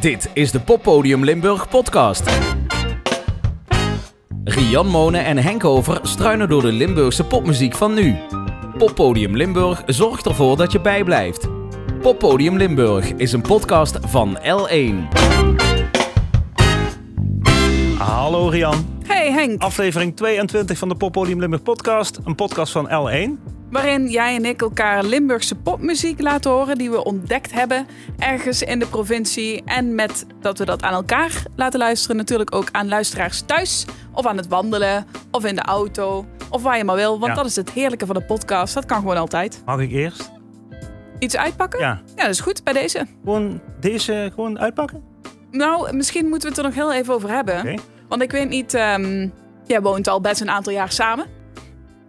Dit is de Poppodium Limburg podcast. Rian Monen en Henk Over struinen door de Limburgse popmuziek van nu. Poppodium Limburg zorgt ervoor dat je bijblijft. Poppodium Limburg is een podcast van L1. Hallo Rian, Hey Henk, aflevering 22 van de Poppodium Limburg podcast. Een podcast van L1. Waarin jij en ik elkaar Limburgse popmuziek laten horen die we ontdekt hebben ergens in de provincie. En met dat we dat aan elkaar laten luisteren, natuurlijk ook aan luisteraars thuis of aan het wandelen of in de auto of waar je maar wil. Want Ja. dat is het heerlijke van de podcast, dat kan gewoon altijd. Mag ik eerst? Iets uitpakken? Ja, Ja, dat is goed bij deze. gewoon deze gewoon uitpakken? Nou, misschien moeten we het er nog heel even over hebben. Want ik weet niet, ehm, jij woont al best een aantal jaar samen.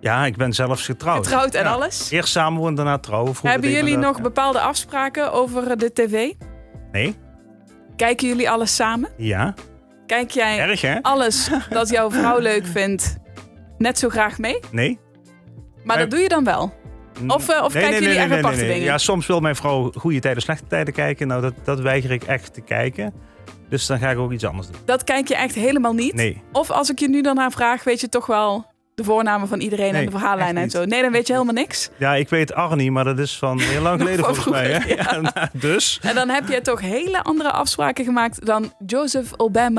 Ja, ik ben zelfs getrouwd. Getrouwd en Ja. alles. Eerst samenwonen, daarna trouwen. Vroeger Hebben jullie dat, nog bepaalde afspraken over de tv? Nee? Kijken jullie alles samen? Ja. Kijk jij Erg hè? alles dat jouw vrouw leuk vindt net zo graag mee? Nee? Maar Nee. dat doe je dan wel? Of, eh, of kijken jullie echt aparte dingen? Ja, soms wil mijn vrouw goede tijden, slechte tijden kijken. Nou, dat, dat weiger ik echt te kijken. Dus dan ga ik ook iets anders doen. Dat kijk je echt helemaal niet? Nee. Of als ik je nu dan naar vraag, weet je toch wel de voornamen van iedereen Nee, en de verhaallijn en zo? Nee, dan weet je helemaal niks. Ja, ik weet Arnie, maar dat is van heel lang geleden volgens mij. Hè? vroeger, ja. Ja, nou, dus. En dan heb je toch hele andere afspraken gemaakt dan Joseph Aubin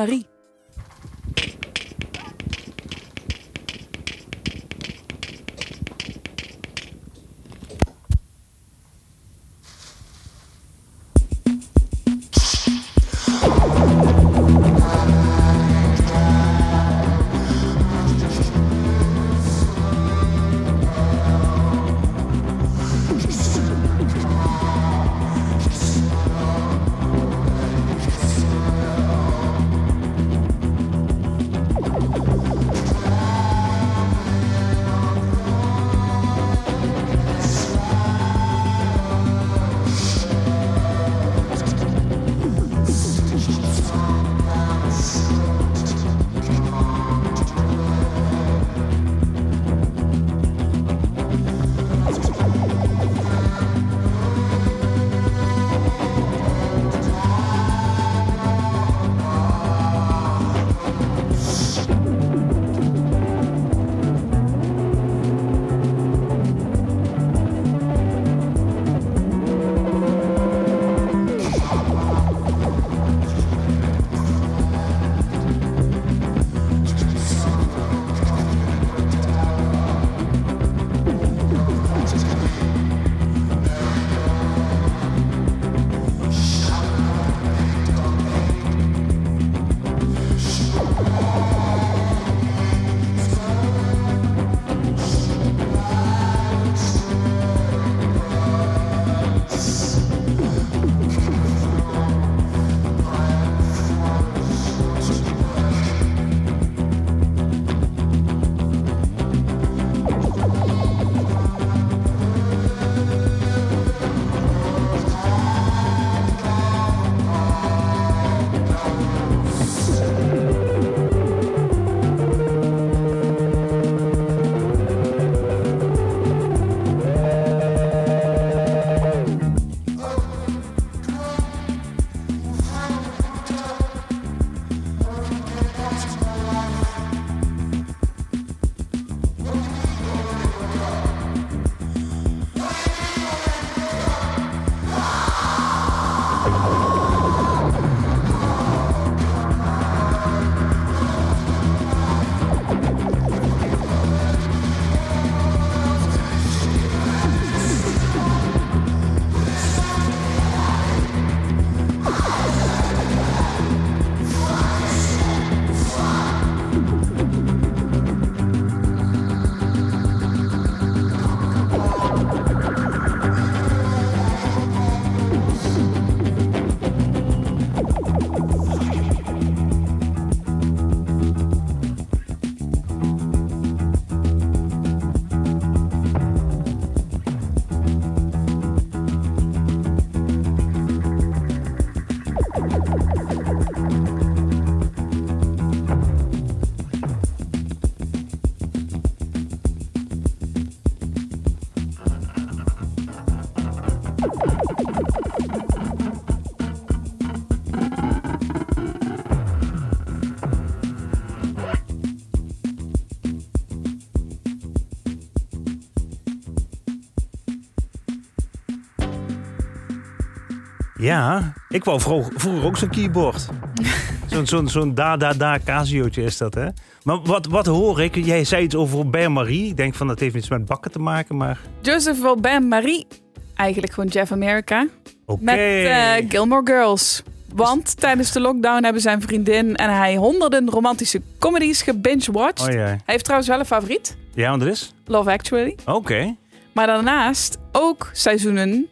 Ja, ik wou vroeger, ook zo'n keyboard. Zo'n zo'n zo'n da-da-da Casiootje is dat, hè? Maar wat, wat hoor ik? Jij zei iets over Robert Marie. Ik denk van dat heeft iets met bakken te maken, maar... Joseph Robert Marie, eigenlijk gewoon Jeff America, Oké. met eh, Gilmore Girls. Want tijdens de lockdown hebben zijn vriendin en hij honderden romantische comedies gebinge-watched. Oh. Hij heeft trouwens wel een favoriet, Ja, want er is? Love Actually. Oké. Maar daarnaast ook seizoenen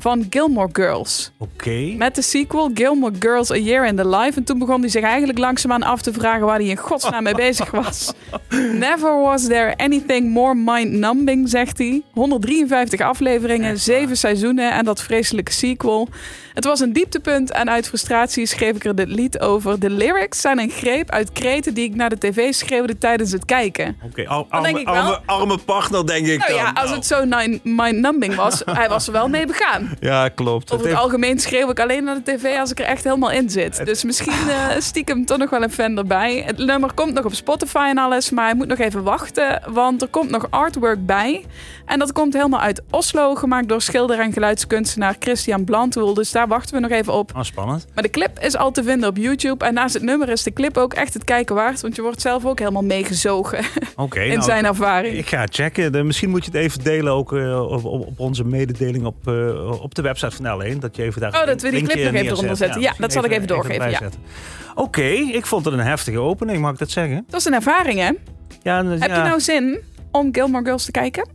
van Gilmore Girls. Oké. Met de sequel Gilmore Girls A Year in the Life. En toen begon hij zich eigenlijk langzaamaan af te vragen waar hij in godsnaam mee bezig was. Never was there anything more mind-numbing, zegt hij. 153 afleveringen, 7 seizoenen en dat vreselijke sequel. Het was een dieptepunt en uit frustratie schreef ik er dit lied over. De lyrics zijn een greep uit kreten die ik naar de tv schreeuwde tijdens het kijken. Oké, arme, arme, arme partner, denk ik Nou dan. ja, als het zo mind-numbing was, hij was er wel mee begaan. Ja, klopt. Over het heeft- algemeen schreeuw ik alleen naar de tv als ik er echt helemaal in zit. Dus misschien eh, stiekem toch nog wel een fan erbij. Het nummer komt nog op Spotify en alles, maar hij moet nog even wachten. Want er komt nog artwork bij. En dat komt helemaal uit Oslo, gemaakt door schilder en geluidskunstenaar Christian Blantoel. Dus daar wachten we nog even op. Oh, spannend. Maar de clip is al te vinden op YouTube. En naast het nummer is de clip ook echt het kijken waard. Want je wordt zelf ook helemaal meegezogen in nou, zijn ervaring. Ik ga checken. Misschien moet je het even delen ook eh, op, op, onze mededeling op, eh, op de website van L1. Dat je even daar Oh, dat we die clip nog even eronder zetten. Ja, dat zal ik even doorgeven, ja. Oké, ik vond het een heftige opening, mag ik dat zeggen? Dat is een ervaring, hè? Ja, Heb ja, je nou zin om Gilmore Girls te kijken?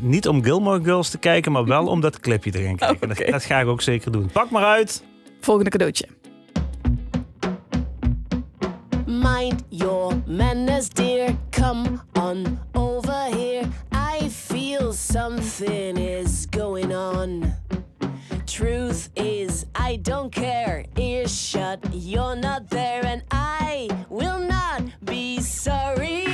Niet om Gilmore Girls te kijken, maar wel om dat clipje te gaan kijken. Oké. Dat, dat ga ik ook zeker doen. Pak maar uit. Volgende cadeautje. Mind your manners, dear. Come on over here. I feel something is going on. Truth is, I don't care. Ears shut, you're not there, and I will not be sorry.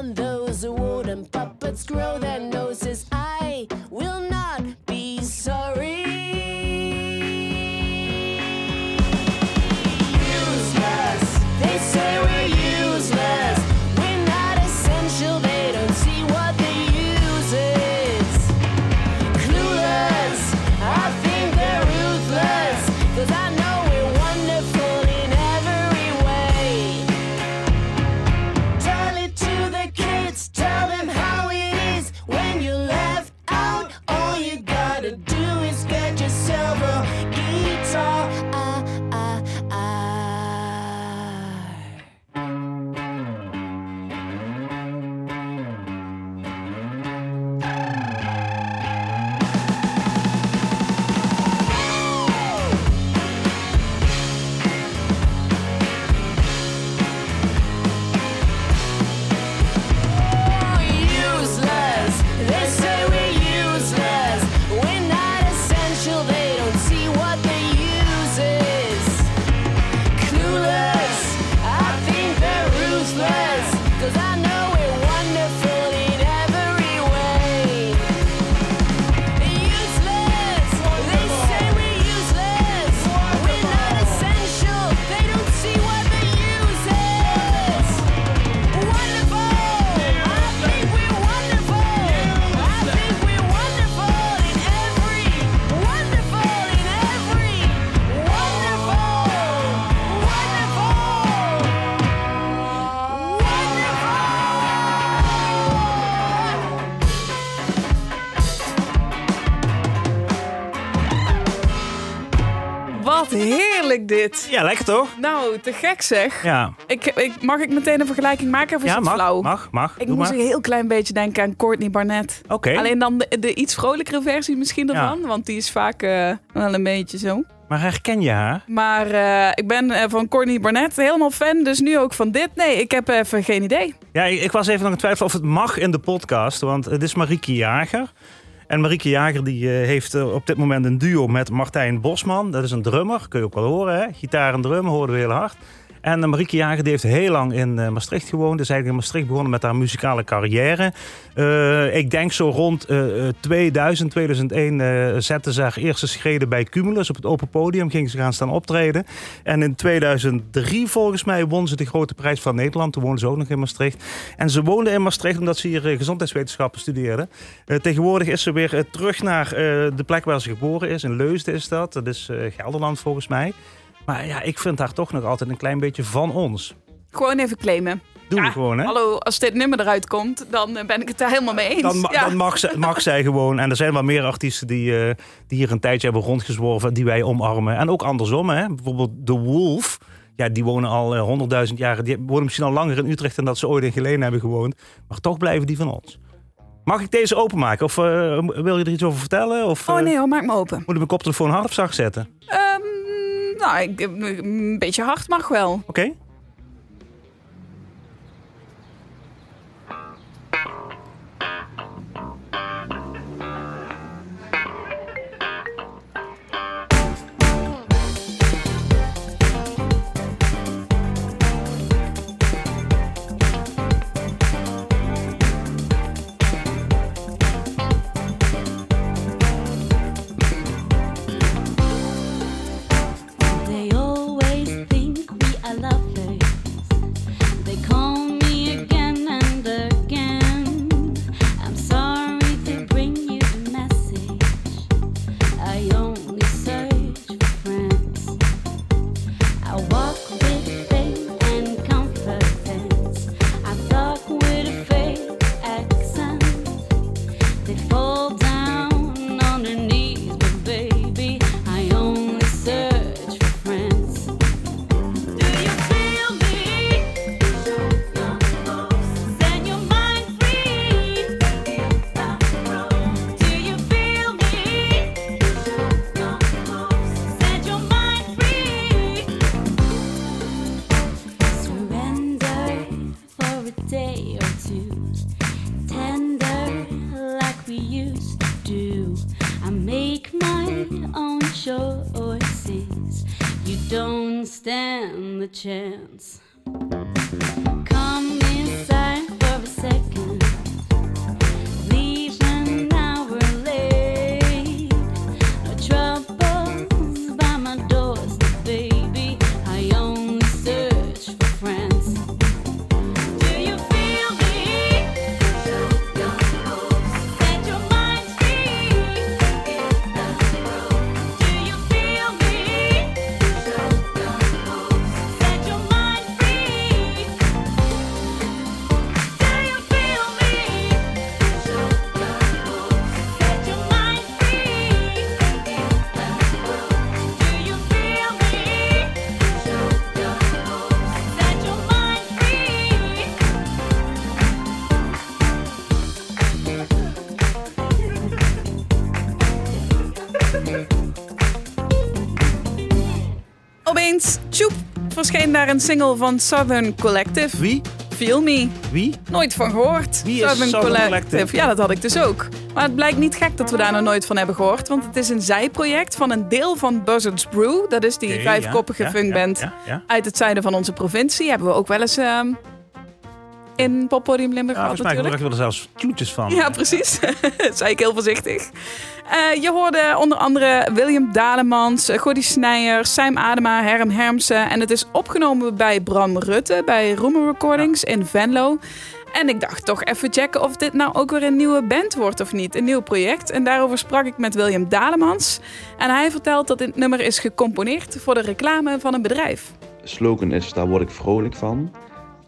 On those wooden puppets grow Ja, lekker toch? Nou, te gek zeg. Ja, Ik, ik, mag ik meteen een vergelijking maken of is ja het mag, flauw? mag, mag. Ik Doe moest maar. een heel klein beetje denken aan Courtney Barnett. Oké. Alleen dan de, de iets vrolijkere versie misschien ervan. Want die is vaak eh, wel een beetje zo. Maar herken je haar? Maar eh, ik ben eh, van Corny Barnett helemaal fan, dus nu ook van dit. Nee, ik heb even geen idee. Ja, ik, ik was even nog in twijfel of het mag in de podcast. Want het is Marieke Jager. En Marieke Jager die, eh, heeft eh, op dit moment een duo met Martijn Bosman. Dat is een drummer, kun je ook wel horen. Hè? Gitaar en drum horen we heel hard. En uh, Marieke Jager heeft heel lang in uh, Maastricht gewoond. Is eigenlijk in Maastricht begonnen met haar muzikale carrière. Uh, ik denk zo rond 2000, 2001 zette ze haar eerste schreden bij Cumulus. Op het open podium ging ze gaan staan optreden. En in 2003 volgens mij won ze de grote prijs van Nederland. Toen woonde ze ook nog in Maastricht. En ze woonde in Maastricht omdat ze hier gezondheidswetenschappen studeerde. tegenwoordig is ze weer terug naar de plek waar ze geboren is. In Leusden is dat. Dat is Gelderland volgens mij. Maar ja, ik vind haar toch nog altijd een klein beetje van ons. Gewoon even claimen. Doen we gewoon, hè? Hallo, als dit nummer eruit komt, dan eh, ben ik het daar helemaal mee eens. Dan, ja. dan mag, ze, mag zij gewoon. En er zijn wel meer artiesten die, uh, die hier een tijdje hebben rondgezworven, die wij omarmen. En ook andersom, hè? Bijvoorbeeld The Wolf. Ja, die wonen al eh, honderdduizend uh, jaar. Die wonen misschien al langer in Utrecht dan dat ze ooit in Geleen hebben gewoond. Maar toch blijven die van ons. Mag ik deze openmaken? Of uh, wil je er iets over vertellen? Of, oh nee hoor, maak me open. Moet ik mijn koptelefoon hard of zacht zetten? Um, nou, ik, een beetje hard mag wel. Oké. Chance. Verscheen daar een single van Southern Collective. Wie? Feel Me. Wie? Nooit van gehoord. Wie is Southern Collective? Ja, dat had ik dus ook. Maar het blijkt niet gek dat we daar nog nooit van hebben gehoord. Want het is een zijproject van een deel van Buzzards Brew. Dat is die Oké, vijfkoppige ja, funkband ja, ja, ja. uit het zuiden van onze provincie. Hebben we ook wel eens ehm, in Poppodium Limburg Ja, gehad volgens mij we er zelfs toetjes van. Ja, precies. dat zei ik heel voorzichtig. Eh, je hoorde onder andere William Dalemans, eh, Gordy Snijer, Sam Adema, Herm Hermsen. En het is opgenomen bij Bram Rutte, bij Roemer Recordings in Venlo. En ik dacht toch even checken of dit nou ook weer een nieuwe band wordt of niet. Een nieuw project. En daarover sprak ik met William Dalemans. En hij vertelt dat dit nummer is gecomponeerd voor de reclame van een bedrijf. slogan is daar word ik vrolijk van.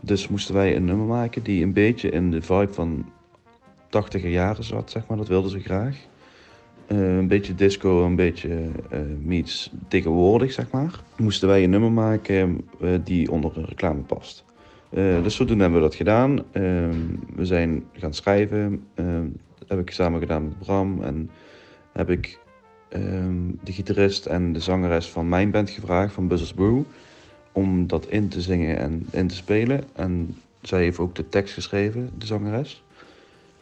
Dus moesten wij een nummer maken die een beetje in de vibe van 80er jaren zat, zeg maar. Dat wilden ze graag. Eh, een beetje disco, een beetje eh meets tegenwoordig, zeg maar. Moesten wij een nummer maken eh, die onder een reclame past. Dus zodoende hebben we dat gedaan. Eh, we zijn gaan schrijven. Eh, dat heb ik samen gedaan met Bram. En heb ik ehm, de gitarist en de zangeres van mijn band gevraagd, van Buzzers Brew, om dat in te zingen en in te spelen. En zij heeft ook de tekst geschreven, de zangeres.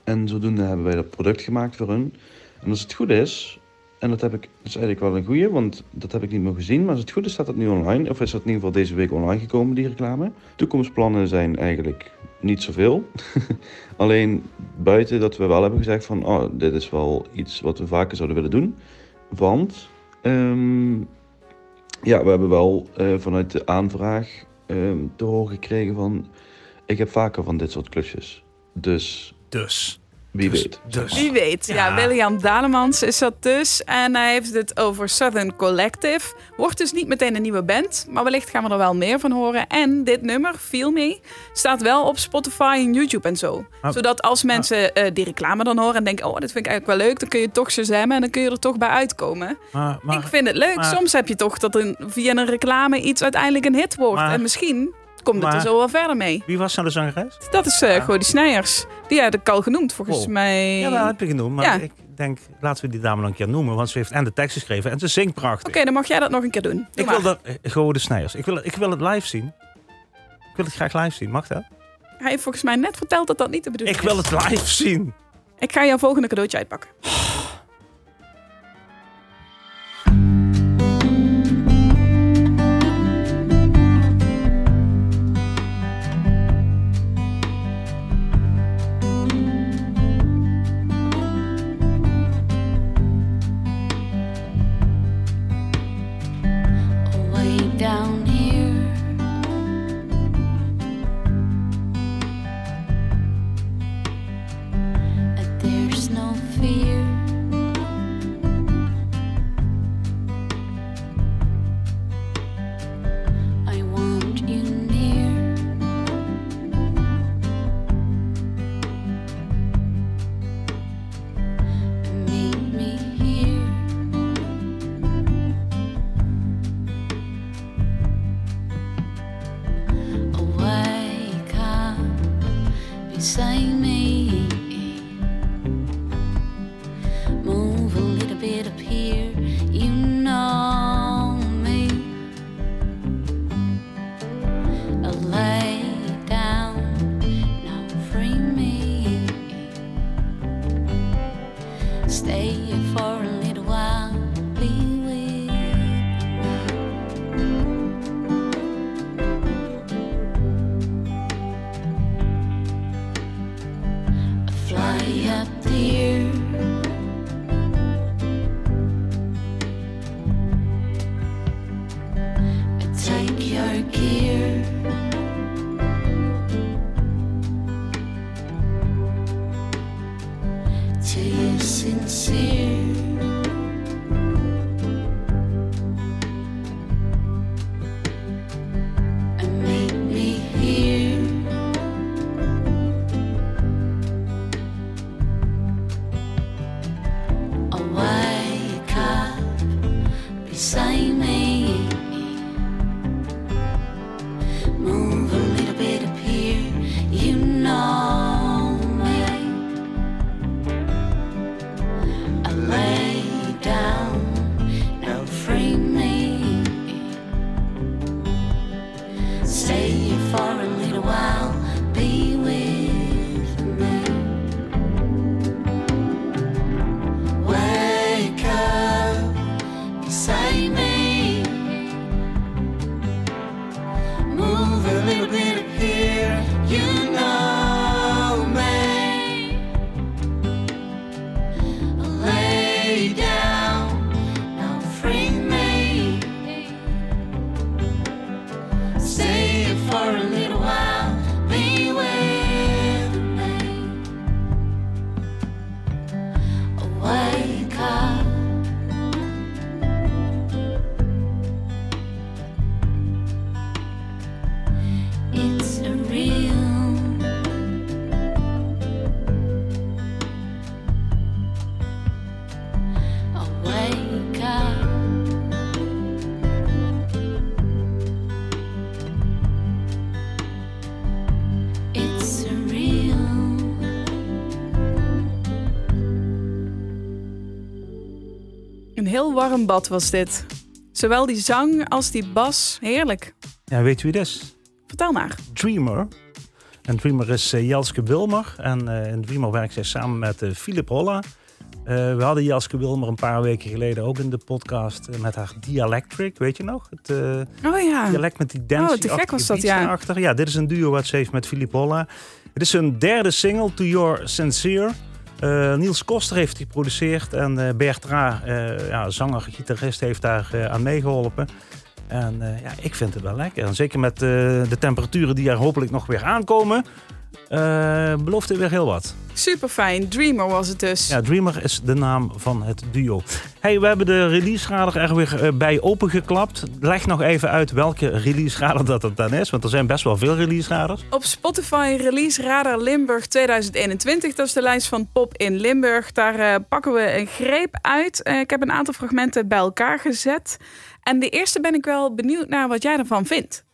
En zodoende hebben wij dat product gemaakt voor hun. En als het goed is, en dat heb ik, is eigenlijk wel een goeie, want dat heb ik niet meer gezien. Maar als het goed is, staat dat nu online. Of is dat in ieder geval deze week online gekomen, die reclame. Toekomstplannen zijn eigenlijk niet zoveel. Alleen buiten dat we wel hebben gezegd van, oh, dit is wel iets wat we vaker zouden willen doen. Want, ehm, ja, we hebben wel eh, vanuit de aanvraag ehm, te horen gekregen van, ik heb vaker van dit soort klusjes. Dus, Dus. Wie dus, weet. Dus. Wie weet. Ja, Ja. William Dalemans is dat dus. En hij heeft het over Southern Collective. Wordt dus niet meteen een nieuwe band. Maar wellicht gaan we er wel meer van horen. En dit nummer, Feel Me, staat wel op Spotify en YouTube en zo. Oh. Zodat als mensen eh, die reclame dan horen en denken... oh, dit vind ik eigenlijk wel leuk. Dan kun je toch shazammen en dan kun je er toch bij uitkomen. Maar, maar, ik vind het leuk. maar- Soms heb je toch dat een, via een reclame iets uiteindelijk een hit wordt. Maar- en misschien komt het er zo wel verder mee. wie was nou de zangeres? Dat is eh Ja. Snijers. Die had ik al genoemd, volgens Oh. mij. Ja, dat heb je genoemd. Maar Ja. ik denk, laten we die dame nog een keer noemen. Want ze heeft en de tekst geschreven en ze zingt prachtig. Oké, dan mag jij dat nog een keer doen. Doe ik maar. wil dat, eh, gewoon de snijers. Ik wil, ik wil het live zien. Ik wil het graag live zien. Mag dat? Hij heeft volgens mij net verteld dat dat niet de bedoeling Ik wil is. het live zien. Ik ga jouw volgende cadeautje uitpakken. Een heel warm bad was dit. Zowel die zang als die bas. Heerlijk. Ja, weet je wie is? Vertel maar. Dreamer. En Dreamer is eh, Jelske Wilmer. En eh, in Dreamer werkt zij samen met eh, Philip Holla. We hadden Jelske Wilmer een paar weken geleden ook in de podcast met haar Dialectric, weet je nog? Het Oh ja. dialect met die dance. Oh, te gek was dat, ja. Achter. Ja, dit is een duo wat ze heeft met Philip Holla. Het is hun derde single, To Your Sincere. Eh, Niels Koster heeft geproduceerd en eh Bertra, eh, ja, zanger, gitarist, heeft daar aan meegeholpen. En ja, ik vind het wel lekker. En zeker met de temperaturen die er hopelijk nog weer aankomen, eh, belooft het weer heel wat. Super fijn. Dreamer was het dus. Ja, Dreamer is de naam van het duo. Hey, we hebben de release-radar er weer eh, bij opengeklapt. Leg nog even uit welke release-radar dat het dan is, want er zijn best wel veel release-radars. Op Spotify Release Radar Limburg 2021. Dat is de lijst van Pop in Limburg. Daar eh, pakken we een greep uit. Eh, ik heb een aantal fragmenten bij elkaar gezet. En de eerste ben ik wel benieuwd naar wat jij ervan vindt.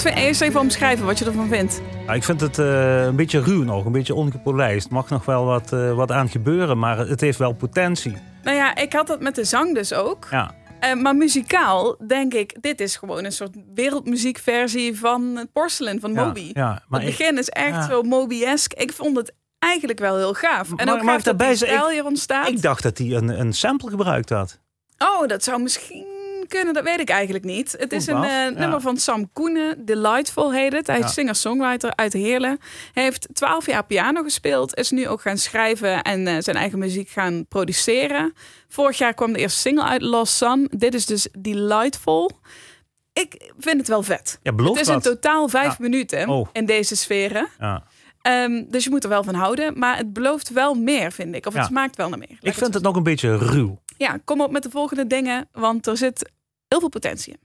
Vind, eerst even omschrijven wat je ervan vindt. Ik vind het eh, een beetje ruw nog, een beetje ongepolijst. Er mag nog wel wat, eh, wat aan gebeuren, maar het heeft wel potentie. Nou ja, ik had dat met de zang dus ook. Ja, Eh, maar muzikaal denk ik, dit is gewoon een soort wereldmuziekversie van het Porcelain van ja, Moby. Ja, maar het ik, begin is echt zo Moby-esque. Ik vond het eigenlijk wel heel gaaf. En Maar- ook maar gaaf daarbij dat die stijl hier ontstaat. ik dacht dat hij een, een sample gebruikt had. Oh, dat zou misschien kunnen, dat weet ik eigenlijk niet. Het is Vroeg een eh, nummer van Sam Koenen, Delightful heet het. Hij is singer-songwriter uit Heerlen. Hij heeft twaalf jaar piano gespeeld, is nu ook gaan schrijven en eh, zijn eigen muziek gaan produceren. Vorig jaar kwam de eerste single uit, Lost Sun. Dit is dus Delightful. Ik vind het wel vet. Ja, het is in wat. totaal vijf Ja. minuten Oh. in deze sferen. Ja. Ehm, dus je moet er wel van houden. Maar het belooft wel meer, vind ik. Of het smaakt wel naar meer. Ik vind het nog een beetje ruw. ja, kom op met de volgende dingen, want er zit heel veel potentie.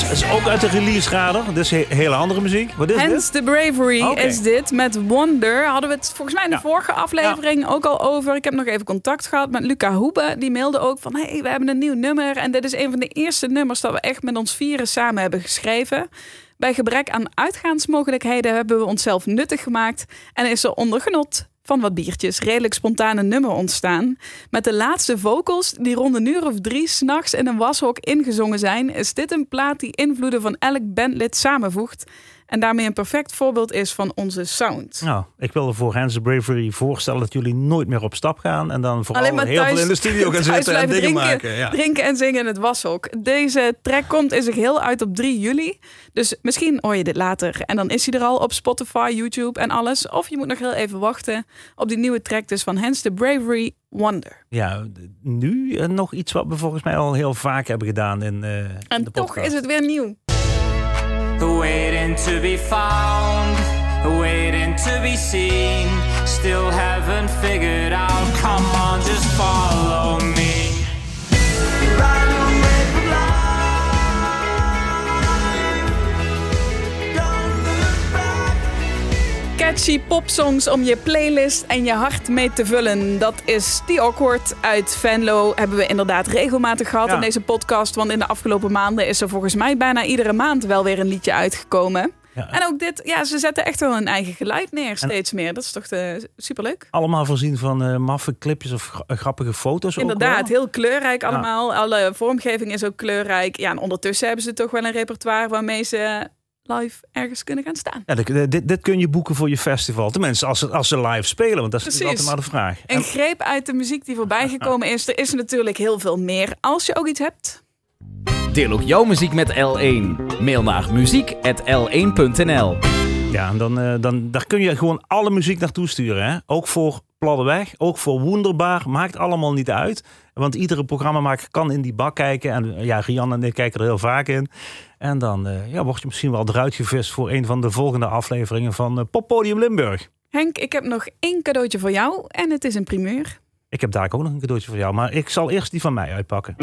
Ja, is, ook uit de release radar. Is he- hele andere muziek. Wat is Hence dit? the Bravery is dit met Wonder. Hadden we het volgens mij in de Ja. vorige aflevering ook al over. Ik heb nog even contact gehad met Luca Hoebe. Die mailde ook van, hey, we hebben een nieuw nummer. En dit is een van de eerste nummers dat we echt met ons vieren samen hebben geschreven. Bij gebrek aan uitgaansmogelijkheden hebben we onszelf nuttig gemaakt. En is er onder genot van wat biertjes redelijk spontaan een nummer ontstaan. Met de laatste vocals die rond een uur of drie s'nachts in een washok ingezongen zijn... is dit een plaat die invloeden van elk bandlid samenvoegt... en daarmee een perfect voorbeeld is van onze sound. Nou, ik wilde voor Hans Bravery voorstellen dat jullie nooit meer op stap gaan. En dan vooral Alleen maar heel thuis- veel in de studio gaan zitten en dingen drinken, maken. Ja. Drinken en zingen in het washok. Deze track komt in zich heel uit op 3 juli. Dus misschien hoor je dit later. En dan is hij er al op Spotify, YouTube en alles. Of je moet nog heel even wachten op die nieuwe track dus van Hens the Bravery Wonder. Ja, nu eh, nog iets wat we volgens mij al heel vaak hebben gedaan in eh En de toch podcast. is het weer nieuw. Waiting to be found, waiting to be seen. Still haven't figured out. Come on, just follow me. Catchy popsongs om je playlist en je hart mee te vullen. Dat is The Awkward uit Venlo. Hebben we inderdaad regelmatig gehad Ja. in deze podcast. Want in de afgelopen maanden is er volgens mij bijna iedere maand wel weer een liedje uitgekomen. Ja. En ook dit, ja, ze zetten echt wel een eigen geluid neer, steeds meer. Dat is toch eh, superleuk. Allemaal voorzien van eh, maffe clipjes of gra- grappige foto's. Inderdaad, heel kleurrijk allemaal. Alle vormgeving is ook kleurrijk. Ja, en ondertussen hebben ze toch wel een repertoire waarmee ze live ergens kunnen gaan staan. Ja, dit, dit, dit kun je boeken voor je festival. Tenminste, als ze, als ze live spelen. Want dat is Precies. altijd maar de vraag. Een greep uit de muziek die voorbij gekomen is. Er is natuurlijk heel veel meer. Als je ook iets hebt, Deel ook jouw muziek met L1. Mail naar muziek.l1.nl Ja, en dan, eh, dan daar kun je gewoon alle muziek naartoe sturen. Hè? Ook voor Pladdeweg, ook voor Wonderbaar. Maakt allemaal niet uit. Want iedere programmamaker kan in die bak kijken. En ja, Rian en ik kijken er heel vaak in. En dan eh, ja, word je misschien wel eruit gevist voor een van de volgende afleveringen van eh, Poppodium Limburg. Henk, ik heb nog één cadeautje voor jou. En het is een primeur. Ik heb daar ook nog een cadeautje voor jou. Maar ik zal eerst die van mij uitpakken.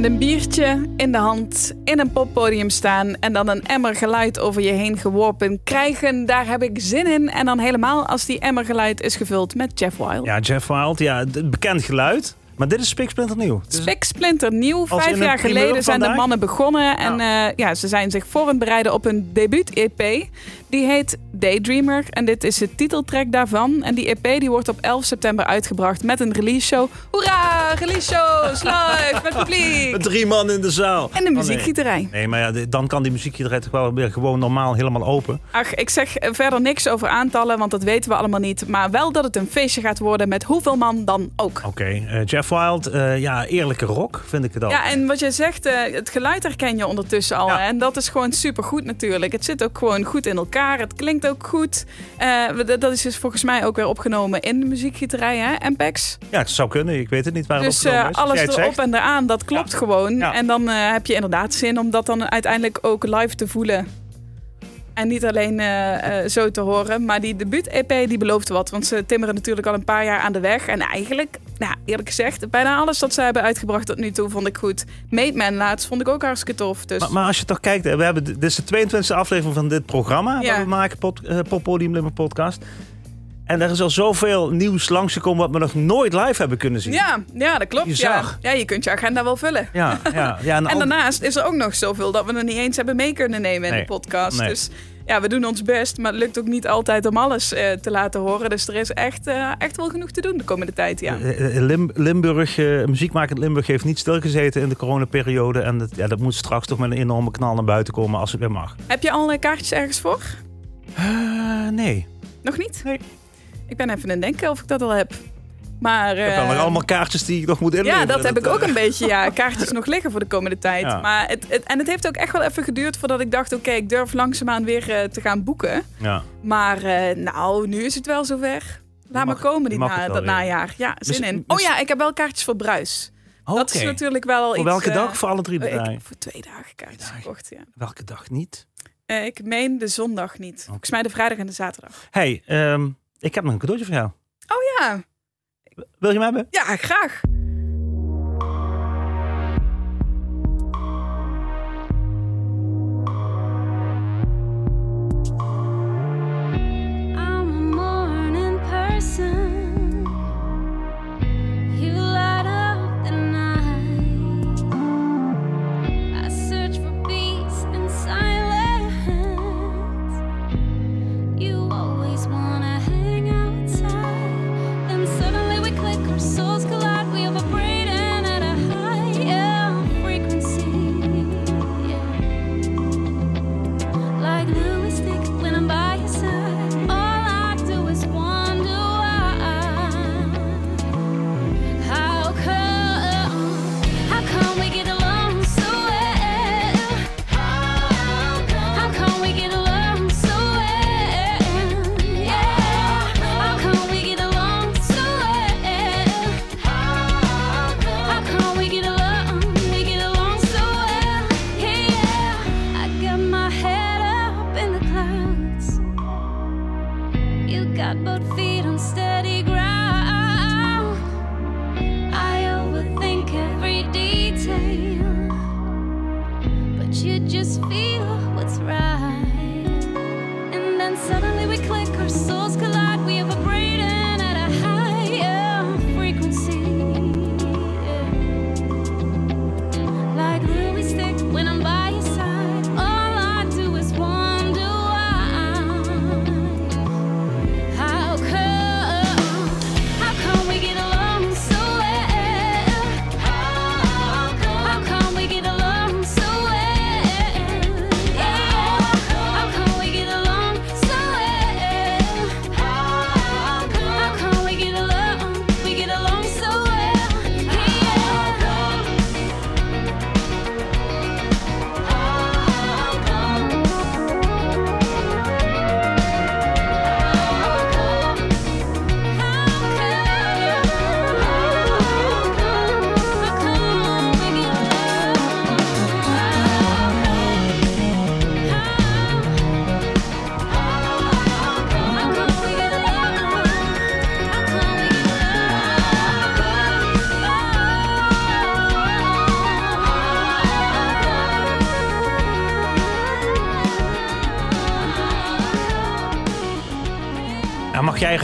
Met een biertje in de hand, in een poppodium staan en dan een emmer geluid over je heen geworpen krijgen. Daar heb ik zin in. En dan helemaal als die emmer geluid is gevuld met Jeff Wild. Ja, Jeff Wild, ja, bekend geluid. Maar dit is spiksplinter nieuw. Spik Splinter nieuw. Vijf jaar geleden zijn de mannen begonnen. En eh, ja, ze zijn zich voorbereiden op een debuut-EP. Die heet Daydreamer. En dit is de titeltrack daarvan. En die EP die wordt op 11 september uitgebracht met een release show. Hoera! Release shows live met publiek. Met drie man in de zaal. En de Oh, nee. muziekgieterij. Nee, maar ja, dan kan die muziekgieterij toch wel weer gewoon normaal helemaal open. Ach, ik zeg verder niks over aantallen, want dat weten we allemaal niet. Maar wel dat het een feestje gaat worden met hoeveel man dan ook. Oké, eh, Jeff Wild, eh, ja, eerlijke rock vind ik het al. Ja, en wat je zegt, eh, het geluid herken je ondertussen al. Ja. hè? En dat is gewoon supergoed natuurlijk. Het zit ook gewoon goed in elkaar. Het klinkt ook goed. Eh, dat is dus volgens mij ook weer opgenomen in de muziekgieterij, hè, MPEX. Ja, het zou kunnen. Ik weet het niet waar het Dus opgenomen eh, is. Als alles erop en eraan, dat klopt gewoon. Ja. En dan eh, heb je inderdaad zin om dat dan uiteindelijk ook live te voelen. En niet alleen zo te horen. Maar die debuut-EP die belooft wat. Want ze timmeren natuurlijk al een paar jaar aan de weg. En eigenlijk, nou, eerlijk gezegd, bijna alles dat ze hebben uitgebracht tot nu toe vond ik goed. Made Man laatst vond ik ook hartstikke tof. Dus Maar, maar als je toch kijkt, we hebben, dit is de 22e aflevering van dit programma. Ja. Dat we maken, pod, eh, Poppodium Limmer podcast. En er is al zoveel nieuws langsgekomen wat we nog nooit live hebben kunnen zien. ja, ja, dat klopt. Ja. Bizar. ja, je kunt je agenda wel vullen. Ja, ja, ja, En daarnaast is er ook nog zoveel dat we er niet eens hebben mee kunnen nemen in Nee, de podcast. nee. Dus ja, we doen ons best, maar het lukt ook niet altijd om alles eh, te laten horen. Dus er is echt, eh, echt wel genoeg te doen de komende tijd, ja. Eh, Lim- Limburg, eh muziekmakend Limburg heeft niet stilgezeten in de coronaperiode. En dat, ja, dat moet straks toch met een enorme knal naar buiten komen als het weer mag. Heb je al kaartjes ergens voor? Nee. Nog niet? Nee. Ik ben even aan het denken of ik dat al heb. Maar, Ik heb wel eh, nog allemaal kaartjes die ik nog moet inleveren. Ja, dat heb ik ook een beetje. Ja, kaartjes nog liggen voor de komende tijd. Ja. Maar het, het, en het heeft ook echt wel even geduurd voordat ik dacht... oké, ik durf langzaamaan weer eh, te gaan boeken. Ja. Maar eh, nou, nu is het wel zover. Laat mag- maar komen die na, dat weer. najaar. Ja, zin Mis- in. mis- Oh ja, ik heb wel kaartjes voor Bruis. Dat is natuurlijk wel Voor iets... welke dag? Voor alle drie oh, ik bedrijven? heb voor twee dagen kaartjes dagen. gekocht, ja. Welke dag niet? Ik meen de zondag niet. Volgens mij de vrijdag en de zaterdag. hey, ehm, ik heb nog een cadeautje voor jou. Oh ja, Wil je hem hebben? ja, graag.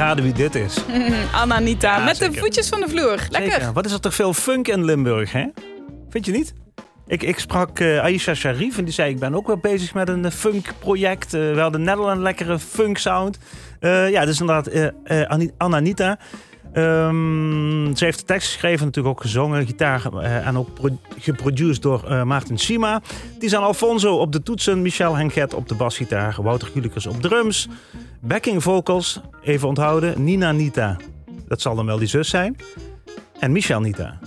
Raden wie dit is? Ananita, Ja, met zeker. de voetjes van de vloer. Lekker. Zeker. Wat is er toch veel funk in Limburg, hè? Vind je niet? Ik, ik sprak eh, Aisha Sharif en die zei... ik ben ook wel bezig met een eh, funk-project. Eh, we hadden net al een lekkere funk-sound. Eh, ja, dus inderdaad. Ehm, ze heeft de tekst geschreven, natuurlijk ook gezongen, gitaar... en ook pro- geproduced door Maarten Sima. Die zijn Alfonso op de toetsen, Michel Henget op de basgitaar... Wouter Gulikers op drums, backing vocals, even onthouden... Nina Nita, dat zal dan wel die zus zijn... en Michel Nita.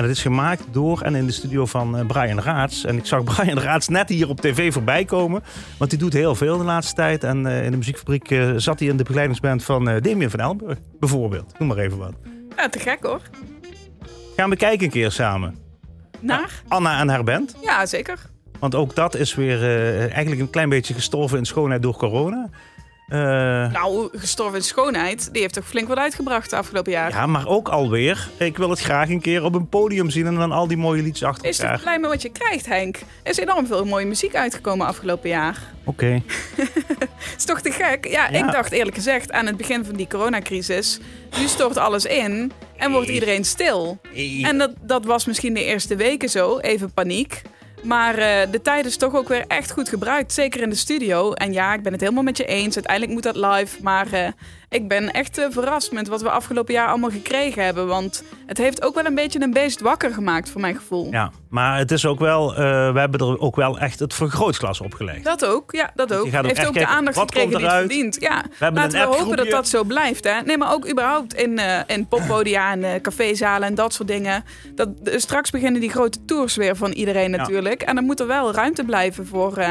En het is gemaakt door en in de studio van eh, Brian Raats. En ik zag Brian Raats net hier op tv voorbij komen. Want die doet heel veel de laatste tijd. En eh, in de muziekfabriek eh, zat hij in de begeleidingsband van Damien van Elburg, bijvoorbeeld. Noem maar even wat. Ja, te gek hoor. Gaan we kijken een keer samen. Naar? Anna en haar band. Ja, zeker. Want ook dat is weer eigenlijk een klein beetje gestorven in schoonheid door corona. Eh, Nou, gestorven in schoonheid, die heeft toch flink wat uitgebracht de afgelopen jaar. ja, maar ook alweer. Ik wil het graag een keer op een podium zien en dan al die mooie liedjes achter Is toch elkaar. blij met wat je krijgt, Henk? Er is enorm veel mooie muziek uitgekomen afgelopen jaar. Oké. is toch te gek? Ja, Ja. ik dacht eerlijk gezegd aan het begin van die coronacrisis. Nu stort alles in en wordt iedereen stil. En dat, dat was misschien de eerste weken zo, even paniek. Maar eh, de tijd is toch ook weer echt goed gebruikt. Zeker in de studio. En ja, ik ben het helemaal met je eens. Uiteindelijk moet dat live. Maar eh, ik ben echt eh, verrast met wat we afgelopen jaar allemaal gekregen hebben. Want het heeft ook wel een beetje een beest wakker gemaakt, voor mijn gevoel. Ja, maar het is ook wel, eh, we hebben er ook wel echt het vergrootglas opgelegd. Dat ook, ja, dat ook. je gaat ook Heeft ook de aandacht wat gekregen die het verdient. Ja, hebben laten we hopen dat dat zo blijft. Hè? Nee, maar ook überhaupt in, eh in poppodia en eh, cafézalen en dat soort dingen. Dat, straks beginnen die grote tours weer van iedereen Ja. natuurlijk. En dan moet er wel ruimte blijven voor,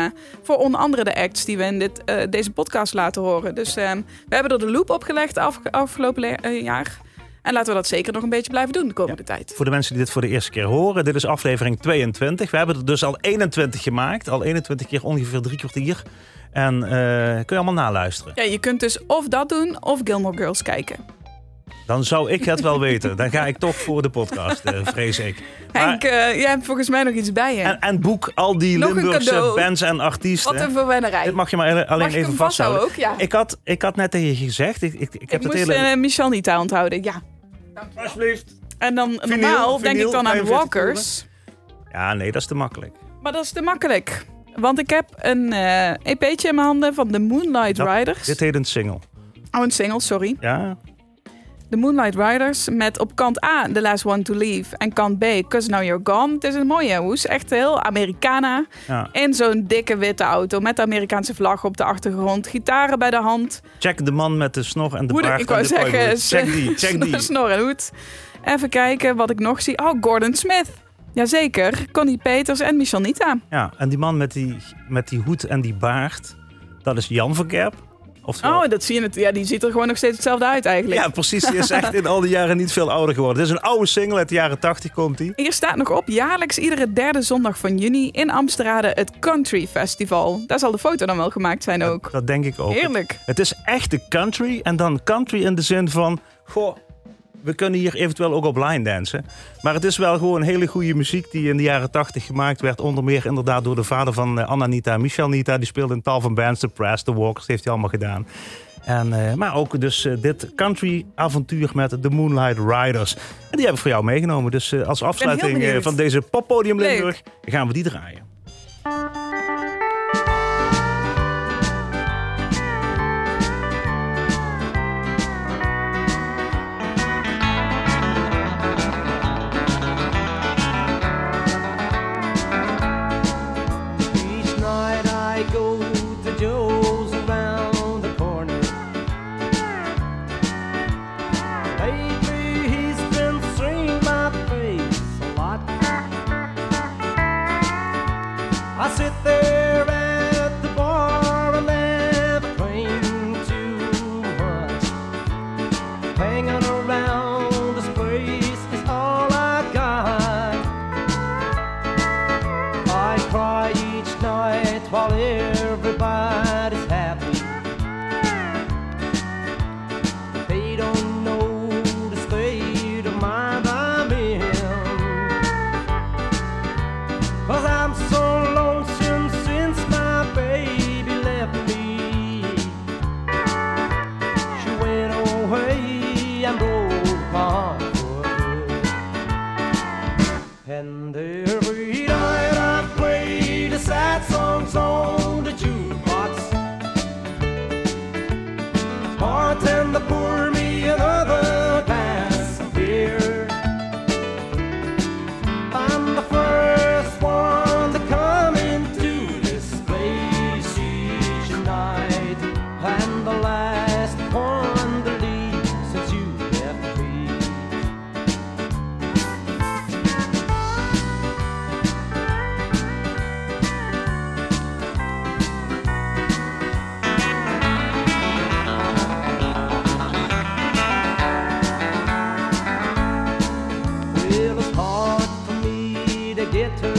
voor onder andere de acts die we in dit, deze podcast laten horen. Dus eh, we hebben er de loop op gelegd af, afgelopen eh, jaar. En laten we dat zeker nog een beetje blijven doen de komende tijd. Voor de mensen die dit voor de eerste keer horen, dit is aflevering 22. We hebben er dus al 21 gemaakt. Al 21 keer ongeveer drie kwartier. En eh, kun je allemaal naluisteren. Ja, je kunt dus of dat doen of Gilmore Girls kijken. Dan zou ik het wel weten. Dan ga ik toch voor de podcast, eh, vrees ik. Maar- Henk, eh, jij hebt volgens mij nog iets bij je. en, en boek al die Nog Limburgse bands en artiesten. Wat een verwennerij. Dit mag je maar alleen Mag ik even hem vasthouden. ook? Ja. Ik, had, ik had net tegen je gezegd, ik, ik, ik heb ik het moest hele... eh, Michel niet aan onthouden, ja. Alsjeblieft. En dan Vinyl, normaal denk vinyl, ik dan aan 45 Walkers. Ja, nee, dat is te makkelijk. Maar dat is te makkelijk. Want ik heb een eh EP'tje in mijn handen van de Moonlight Dat- Riders. Dit heet een single. Oh, een single, sorry. Ja, De Moonlight Riders met op kant A The Last One to Leave en kant B Cause Now You're Gone. Het is een mooie hoes, echt heel Americana. ja. In zo'n dikke witte auto met de Amerikaanse vlag op de achtergrond. Gitaren bij de hand. Check de man met de snor en de Hoeden, baard ik wou zeggen. Check die, check die. snor en hoed. Even kijken wat ik nog zie. Oh, Gordon Smith. Jazeker. Connie Peters en Michel Nita. Ja, en die man met die, met die hoed en die baard, dat is Jan van Kerp. Oftewel, Oh, dat zie je. Het. Ja, die ziet er gewoon nog steeds hetzelfde uit eigenlijk. ja, precies. Die is echt in al die jaren niet veel ouder geworden. Dit is een oude single uit de jaren 80 komt die. Hier staat nog op, jaarlijks iedere derde zondag van juni in Amsterdam het Country Festival. Daar zal de foto dan wel gemaakt zijn ook. Dat denk ik ook. Heerlijk. Het is echt de country. En dan country in de zin van... Goh, we kunnen hier eventueel ook op line dansen. Maar het is wel gewoon hele goede muziek die in de jaren 80 gemaakt werd. Onder meer inderdaad door de vader van eh, Anna Nita, Michel Nita. Die speelde in tal van bands. The Press, The Walkers, heeft hij allemaal gedaan. En, eh, maar ook dus eh, dit country avontuur met de Moonlight Riders. En die heb ik voor jou meegenomen. Dus als afsluiting van deze poppodium. Limburg gaan we die draaien. to